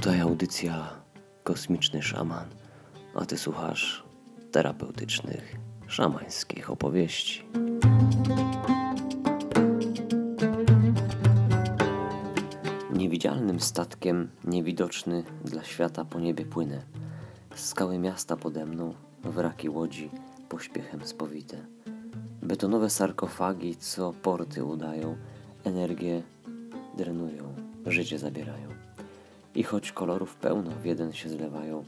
Tutaj audycja Kosmiczny Szaman, a ty słuchasz terapeutycznych, szamańskich opowieści. Niewidzialnym statkiem, niewidoczny dla świata po niebie płynę. Skały miasta pode mną, wraki łodzi pośpiechem spowite. Betonowe sarkofagi, co porty udają, energię drenują, życie zabierają. I choć kolorów pełno w jeden się zlewają,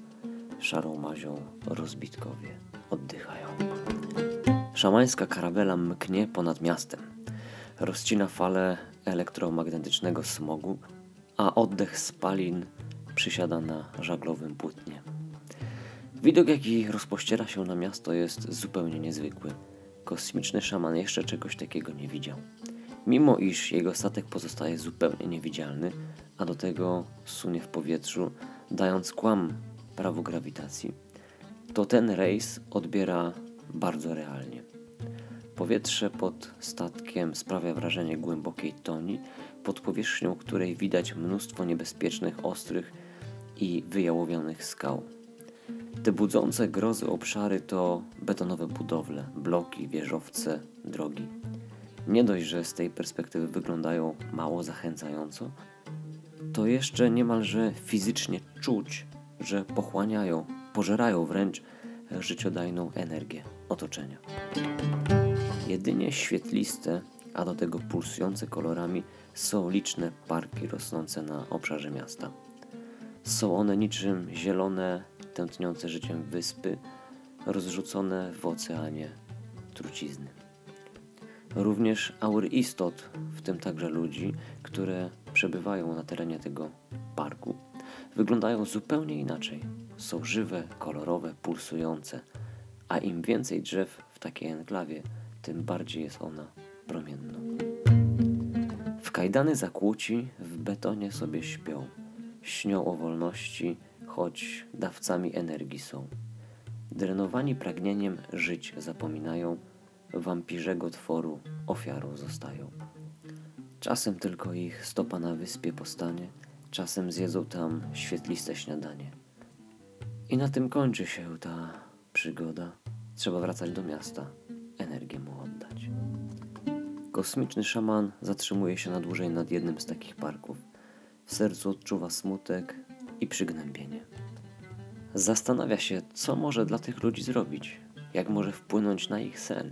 szarą mazią rozbitkowie oddychają. Szamańska karawela mknie ponad miastem. Rozcina fale elektromagnetycznego smogu, a oddech spalin przysiada na żaglowym płótnie. Widok, jaki rozpościera się na miasto, jest zupełnie niezwykły. Kosmiczny szaman jeszcze czegoś takiego nie widział. Mimo iż jego statek pozostaje zupełnie niewidzialny, a do tego sunie w powietrzu, dając kłam prawu grawitacji, to ten rejs odbiera bardzo realnie. Powietrze pod statkiem sprawia wrażenie głębokiej toni, pod powierzchnią której widać mnóstwo niebezpiecznych, ostrych i wyjałowionych skał. Te budzące grozy obszary to betonowe budowle, bloki, wieżowce, drogi. Nie dość, że z tej perspektywy wyglądają mało zachęcająco, to jeszcze niemalże fizycznie czuć, że pochłaniają, pożerają wręcz życiodajną energię otoczenia. Jedynie świetliste, a do tego pulsujące kolorami są liczne parki rosnące na obszarze miasta. Są one niczym zielone, tętniące życiem wyspy, rozrzucone w oceanie trucizny. Również aury istot, w tym także ludzi, które przebywają na terenie tego parku, wyglądają zupełnie inaczej. Są żywe, kolorowe, pulsujące, a im więcej drzew w takiej enklawie, tym bardziej jest ona promienną. W kajdany zakłóci w betonie sobie śpią. Śnią o wolności, choć dawcami energii są. Drenowani pragnieniem żyć zapominają, wampirzego tworu ofiarą zostają. Czasem tylko ich stopa na wyspie postanie, czasem zjedzą tam świetliste śniadanie. I na tym kończy się ta przygoda. Trzeba wracać do miasta, energię mu oddać. Kosmiczny szaman zatrzymuje się na dłużej nad jednym z takich parków. W sercu odczuwa smutek i przygnębienie. Zastanawia się, co może dla tych ludzi zrobić, jak może wpłynąć na ich sen.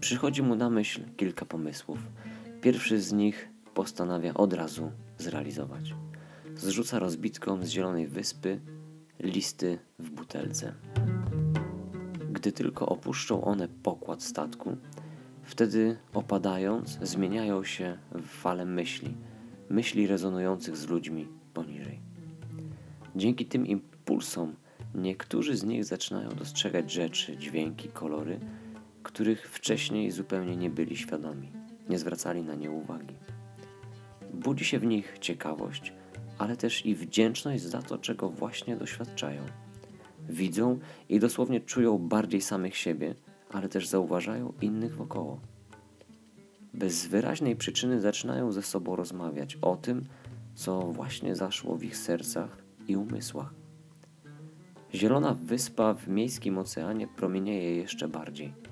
Przychodzi mu na myśl kilka pomysłów. Pierwszy z nich postanawia od razu zrealizować. Zrzuca rozbitką z zielonej wyspy listy w butelce. Gdy tylko opuszczą one pokład statku, wtedy opadając, zmieniają się w fale myśli, myśli rezonujących z ludźmi poniżej. Dzięki tym impulsom niektórzy z nich zaczynają dostrzegać rzeczy, dźwięki, kolory, których wcześniej zupełnie nie byli świadomi, nie zwracali na nie uwagi. Budzi się w nich ciekawość, ale też i wdzięczność za to, czego właśnie doświadczają. Widzą i dosłownie czują bardziej samych siebie, ale też zauważają innych wokoło. Bez wyraźnej przyczyny zaczynają ze sobą rozmawiać o tym, co właśnie zaszło w ich sercach i umysłach. Zielona wyspa w miejskim oceanie promienieje jeszcze bardziej.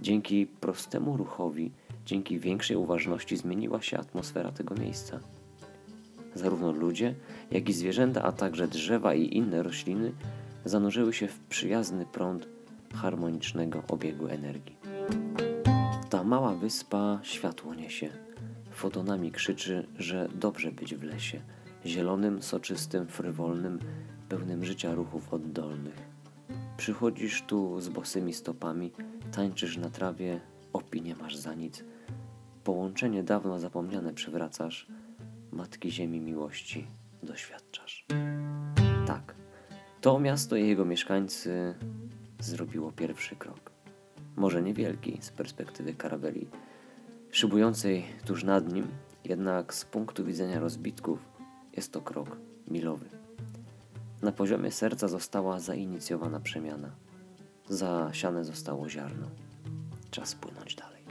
Dzięki prostemu ruchowi, dzięki większej uważności zmieniła się atmosfera tego miejsca. Zarówno ludzie, jak i zwierzęta, a także drzewa i inne rośliny zanurzyły się w przyjazny prąd harmonicznego obiegu energii. Ta mała wyspa światło niesie. Fotonami krzyczy, że dobrze być w lesie, zielonym, soczystym, frywolnym, pełnym życia ruchów oddolnych. Przychodzisz tu z bosymi stopami, tańczysz na trawie, opinię masz za nic. Połączenie dawno zapomniane przywracasz, Matki Ziemi miłości doświadczasz. Tak, to miasto i jego mieszkańcy zrobiło pierwszy krok. Może niewielki z perspektywy karabeli, szybującej tuż nad nim, jednak z punktu widzenia rozbitków jest to krok milowy. Na poziomie serca została zainicjowana przemiana. Zasiane zostało ziarno. Czas płynąć dalej.